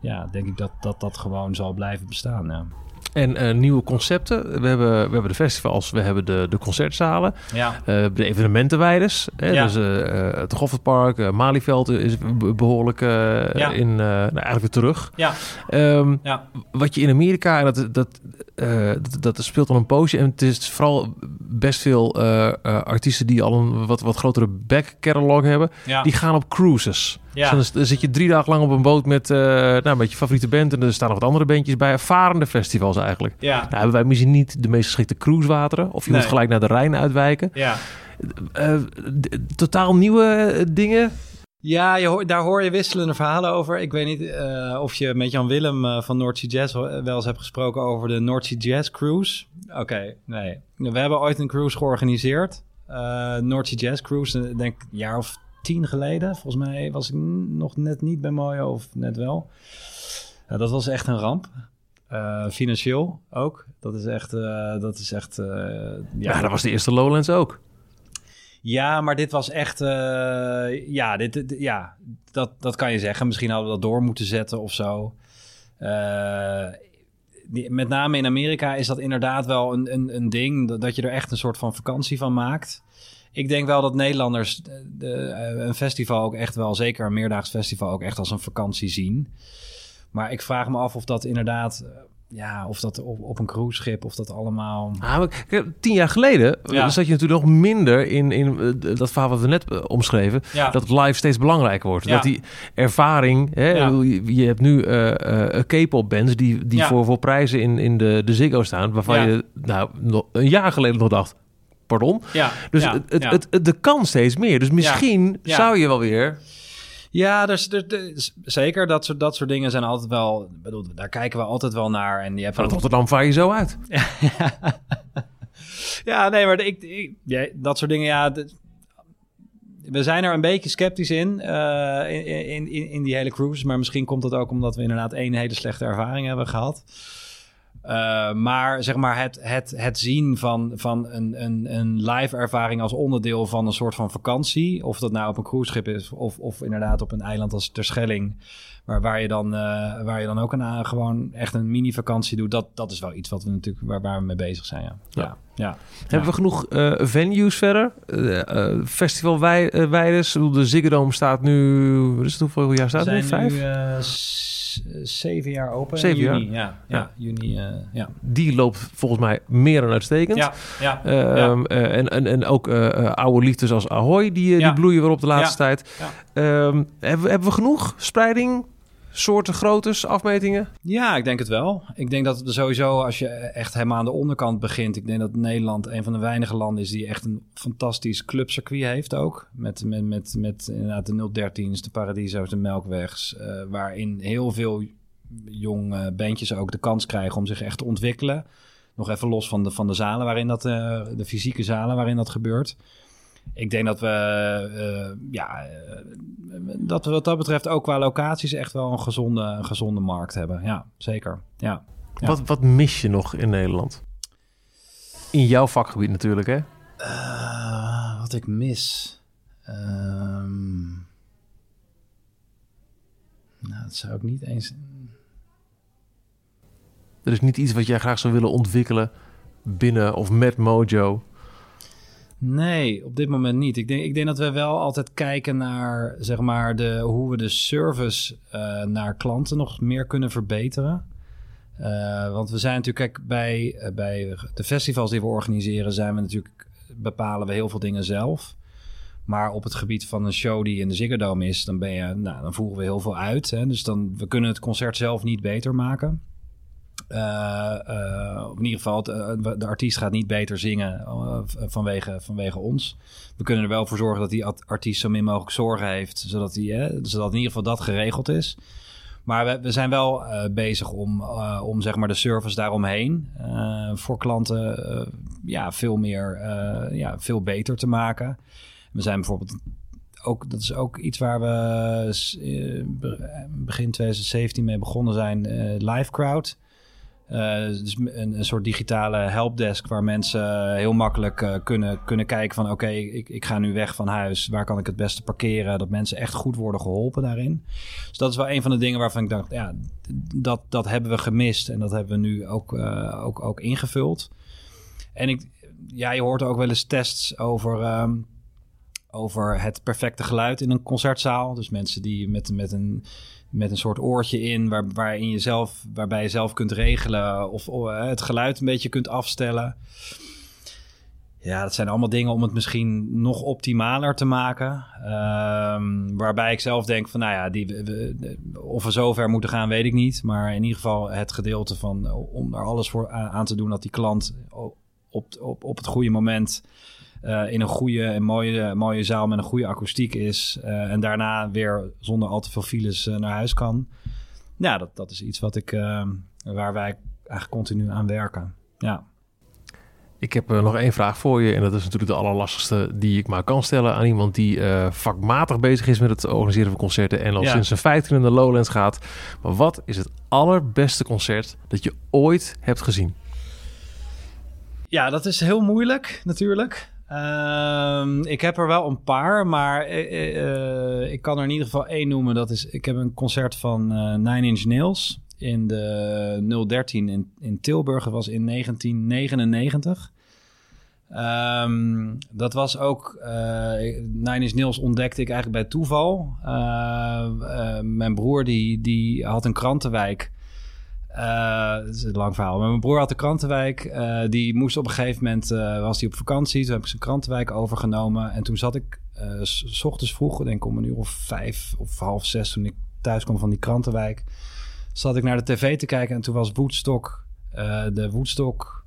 ja, denk ik dat, dat dat gewoon zal blijven bestaan. Ja. En uh, nieuwe concepten. We hebben, we hebben de festivals, we hebben de, de concertzalen. Ja. Uh, de evenementenwijders. Hè? Ja. Dus uh, het Goffertpark, Malieveld is behoorlijk ja. in, nou, eigenlijk weer terug. Ja. Um, ja. Wat je in Amerika, en dat, dat, dat, dat, speelt al een poosje. En het is vooral best veel artiesten die al een wat, wat grotere back catalog hebben. Ja. Die gaan op cruises. Ja. Dus dan zit je drie dagen lang op een boot met, nou, met je favoriete band. En er staan nog wat andere bandjes bij. Ervarende festivals eigenlijk. Ja. Nou, hebben wij misschien niet de meest geschikte cruisewateren. Of je nee. moet gelijk naar de Rijn uitwijken. Ja. Totaal nieuwe dingen. Ja, je daar hoor je wisselende verhalen over. Ik weet niet uh, of je met Jan Willem uh, van North Sea Jazz wel eens hebt gesproken over de North Sea Jazz Cruise. Oké, nee. We hebben ooit een cruise georganiseerd. Uh, North Sea Jazz Cruise, denk ik een jaar of tien geleden. Volgens mij was ik nog net niet bij Mojo of net wel. Dat was echt een ramp. Financieel ook. Dat is echt. Dat is echt ja, dat was de eerste Lowlands ook. Ja, maar dit was echt. ja, dit, ja dat, dat kan je zeggen. Misschien hadden we dat door moeten zetten of zo. Die, met name in Amerika is dat inderdaad wel een, een, een ding. Dat, je er echt een soort van vakantie van maakt ik denk wel dat Nederlanders de, de, een festival ook echt wel, zeker een meerdaags festival, ook echt als een vakantie zien. Maar ik vraag me af of dat inderdaad, ja, of dat op, op een cruiseschip, of dat allemaal. Ah, maar, tien jaar geleden ja. zat je natuurlijk nog minder in, in dat verhaal wat we net omschreven, ja. dat het live steeds belangrijker wordt. Ja. Dat die ervaring, hè, je, je, hebt nu uh, uh, K-pop bands die, die voor, voor prijzen in, in de, de Ziggo staan, waarvan je nou, nog een jaar geleden nog dacht Pardon. Ja, Dus ja, het, het, ja. het, het- er kan steeds meer. Dus misschien Ja. zou je wel weer... Ja, dus, er- is- zeker. Dat soort, dat soort dingen zijn altijd wel... ik Bedoel, daar kijken we altijd wel naar. En je hebt Van Rotterdam vaar je zo uit. Ja, nee, maar ik, ik- ja, dat soort dingen, ja... we zijn er een beetje sceptisch in, eh, in, in, in, in die hele cruise. Maar misschien komt dat ook omdat we inderdaad één hele slechte ervaring hebben gehad. Eh, maar zeg maar het, het, het zien van, van een, een, een live ervaring als onderdeel van een soort van vakantie. Of dat nou op een cruiseschip is of, of inderdaad op een eiland als Terschelling. Waar, waar, je dan, eh, waar je dan ook een, eh, gewoon echt een mini-vakantie doet. Dat, dat is wel iets wat we natuurlijk, waar, waar we mee bezig zijn. Ja, ja, ja. Hebben we genoeg venues verder? Festival Wij, Weiders. De Ziggo Dome staat nu... Wat is het, hoeveel jaar staat het? nu? Vijf? nu zeven jaar open. Zeven juni, jaar? Ja, ja, Ja. juni. eh, ja. Die loopt volgens mij meer dan uitstekend. Ja, ja, Ehm, eh, en, en, en ook eh, oude liefdes als Ahoy, die, die bloeien weer op de laatste tijd. Ehm, hebben, we- hebben we genoeg spreiding, soorten, groottes, afmetingen? Ja, ik denk het wel. Ik denk dat sowieso, als je echt helemaal aan de onderkant begint... ik denk dat Nederland een van de weinige landen is... die echt een fantastisch clubcircuit heeft ook. Met, met, met, met inderdaad de 013's, de Paradiso's, de Melkwegs... eh, waarin heel veel jonge bandjes ook de kans krijgen om zich echt te ontwikkelen. Nog even los van de, van de zalen waarin dat... eh, de fysieke zalen waarin dat gebeurt. Ik denk dat we, eh, ja, eh, dat we wat dat betreft ook qua locaties echt wel een gezonde, een gezonde markt hebben. Ja, zeker. Ja. Ja. Wat, wat mis je nog in Nederland? In jouw vakgebied natuurlijk, hè? Eh, wat ik mis. Ehm, nou, dat zou ik niet eens. Er is niet iets wat jij graag zou willen ontwikkelen binnen of met Mojo. Nee, op dit moment niet. Ik denk, ik denk dat we wel altijd kijken naar zeg maar, de, hoe we de service eh, naar klanten nog meer kunnen verbeteren. Eh, want we zijn natuurlijk, kijk, bij, eh, bij de festivals die we organiseren, zijn we natuurlijk, bepalen we heel veel dingen zelf. Maar op het gebied van een show die in de Ziggo Dome is, dan, ben je, nou, dan voeren we heel veel uit. Hè? Dus dan, we kunnen het concert zelf niet beter maken. Eh, eh, in ieder geval, eh, de artiest gaat niet beter zingen vanwege, vanwege ons. We kunnen er wel voor zorgen dat die art- artiest zo min mogelijk zorgen heeft, zodat, die, zodat in ieder geval dat geregeld is. Maar we, we zijn wel bezig om, om zeg maar de service daaromheen voor klanten ja, veel meer, ja, veel beter te maken. We zijn bijvoorbeeld ook, dat is ook iets waar we begin 2017 mee begonnen zijn, Live Crowd. Eh, dus een, soort digitale helpdesk waar mensen heel makkelijk eh, kunnen, kunnen kijken van oké, ik, ik ga nu weg van huis. Waar kan ik het beste parkeren? Dat mensen echt goed worden geholpen daarin. Dus dat is wel een van de dingen waarvan ik dacht, ja, dat, dat hebben we gemist. En dat hebben we nu ook, eh, ook, ook ingevuld. En ik, ja, je hoort ook wel eens tests over, ehm, over het perfecte geluid in een concertzaal. Dus mensen die met, met een met een soort oortje in, waar, waarin je zelf, waarbij je zelf kunt regelen of, eh, het geluid een beetje kunt afstellen. Ja, dat zijn allemaal dingen om het misschien nog optimaler te maken. Ehm, waarbij ik zelf denk van, nou ja, die, we- of we zover moeten gaan, weet ik niet. Maar in ieder geval het gedeelte van om er alles voor aan te doen dat die klant op, op, op het goede moment eh, in een goede en mooie, mooie zaal met een goede akoestiek is. eh, en daarna weer zonder al te veel files eh, naar huis kan. Ja, dat, dat is iets wat ik, waar wij eigenlijk continu aan werken. Ja. Ik heb nog één vraag voor je. En dat is natuurlijk de allerlastigste die ik maar kan stellen aan iemand die eh, vakmatig bezig is met het organiseren van concerten. En al Ja. sinds zijn vijfde in de Lowlands gaat. Maar wat is het allerbeste concert dat je ooit hebt gezien? Ja, dat is heel moeilijk natuurlijk. Ehm, ik heb er wel een paar, maar eh, eh, ik kan er in ieder geval één noemen. Dat is, ik heb een concert van eh, Nine Inch Nails in de 013 in, in Tilburg. Dat was in 1999. Ehm, dat was ook, eh Nine Inch Nails ontdekte ik eigenlijk bij toeval. Eh, eh, mijn broer die, die had een krantenwijk. Eh, is een lang verhaal. Maar mijn broer had de krantenwijk. eh, die moest op een gegeven moment, eh, was hij op vakantie. Toen heb ik zijn krantenwijk overgenomen. En toen zat ik s, ochtends vroeg, denk om een uur of vijf of half zes, toen ik thuis kwam van die krantenwijk, zat ik naar de tv te kijken. En toen was Woodstock, de Woodstock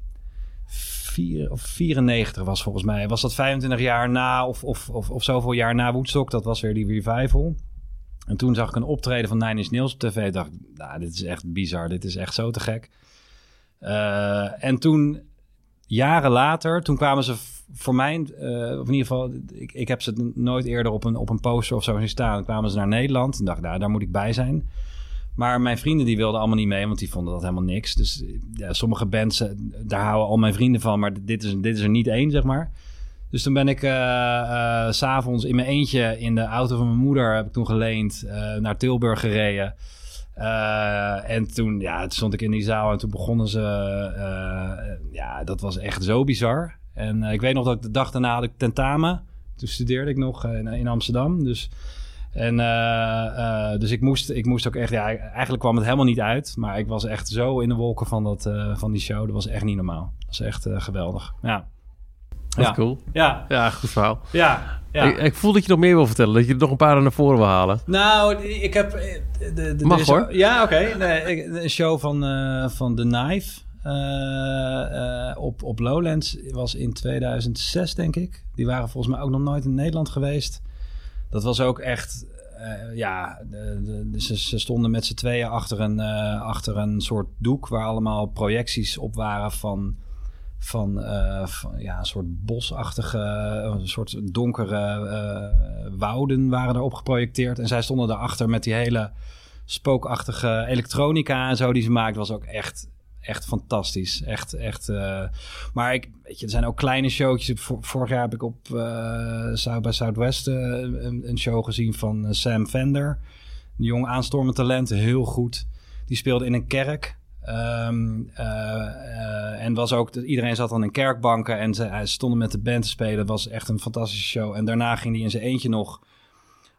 vier, of 94 was volgens mij. Was dat 25 jaar na of, of, of, of zoveel jaar na Woodstock? Dat was weer die revival. En toen zag ik een optreden van Nine Inch Nails op tv. Dacht, nou, dit is echt bizar. Dit is echt zo te gek. Uh, en toen, jaren later, toen kwamen ze voor mij, uh, of in ieder geval, ik, ik heb ze nooit eerder op een, op een poster of zo zien staan. Kwamen ze naar Nederland en dacht, nou, daar moet ik bij zijn. Maar mijn vrienden die wilden allemaal niet mee, want die vonden dat helemaal niks. Dus ja, sommige bands, eh, daar houden al mijn vrienden van, maar dit is, dit is er niet één, zeg maar. Dus toen ben ik uh, uh, s'avonds in mijn eentje in de auto van mijn moeder, heb ik toen geleend, uh, naar Tilburg gereden. en toen, ja, toen stond ik in die zaal en toen begonnen ze, ja, dat was echt zo bizar. En ik weet nog dat ik de dag daarna had ik tentamen. Toen studeerde ik nog in, in Amsterdam, dus... En dus ik moest, ik moest ook echt, ja, eigenlijk kwam het helemaal niet uit. Maar ik was echt zo in de wolken van, dat, van die show. Dat was echt niet normaal. Dat was echt geweldig. Ja. Dat ja. cool. Ja. Ja, goed verhaal. Ja. ja. Ik, ik, voel dat je nog meer wil vertellen. Dat je er nog een paar naar voren wil halen. Nou, ik heb... De, de, Mag hoor. Ja, oké. Okay. Nee, een show van, van The Knife. op, op Lowlands was in 2006, denk ik. Die waren volgens mij ook nog nooit in Nederland geweest dat was ook echt. Uh, ja, de, de, ze, ze, stonden met z'n tweeën achter een, uh, achter een soort doek waar allemaal projecties op waren van, van, uh, van ja, een soort bosachtige, een soort donkere wouden waren erop geprojecteerd. En zij stonden daarachter met die hele spookachtige elektronica en zo die ze maakten. was ook echt echt fantastisch. Echt, echt. Uh, maar ik, weet je, er zijn ook kleine showtjes. Vorig jaar heb ik op South by Southwest een, een, show gezien van Sam Fender. Een jong aanstormend talent, heel goed. Die speelde in een kerk. Um, en was ook, iedereen zat dan in kerkbanken en ze, hij stonden met de band te spelen. Het was echt een fantastische show. En daarna ging hij in zijn eentje nog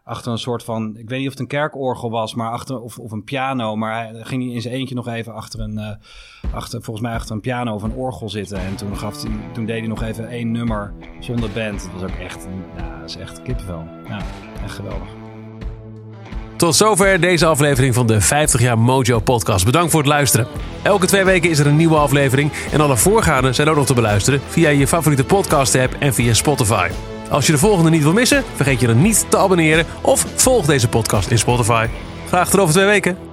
achter een soort van, ik weet niet of het een kerkorgel was, maar achter of, of een piano, maar hij ging hij in zijn eentje nog even achter een, uh, achter, volgens mij achter een piano of een orgel zitten. En toen, gaf hij, toen deed hij nog even één nummer zonder band. Dat was ook echt, is echt kippenvel. Ja, echt geweldig. Tot zover deze aflevering van de 50 jaar Mojo podcast. Bedankt voor het luisteren. Elke twee weken is er een nieuwe aflevering en alle voorgaande zijn ook nog te beluisteren via je favoriete podcast app en via Spotify. Als je de volgende niet wil missen, vergeet je dan niet te abonneren of volg deze podcast in Spotify. Graag tot over twee weken.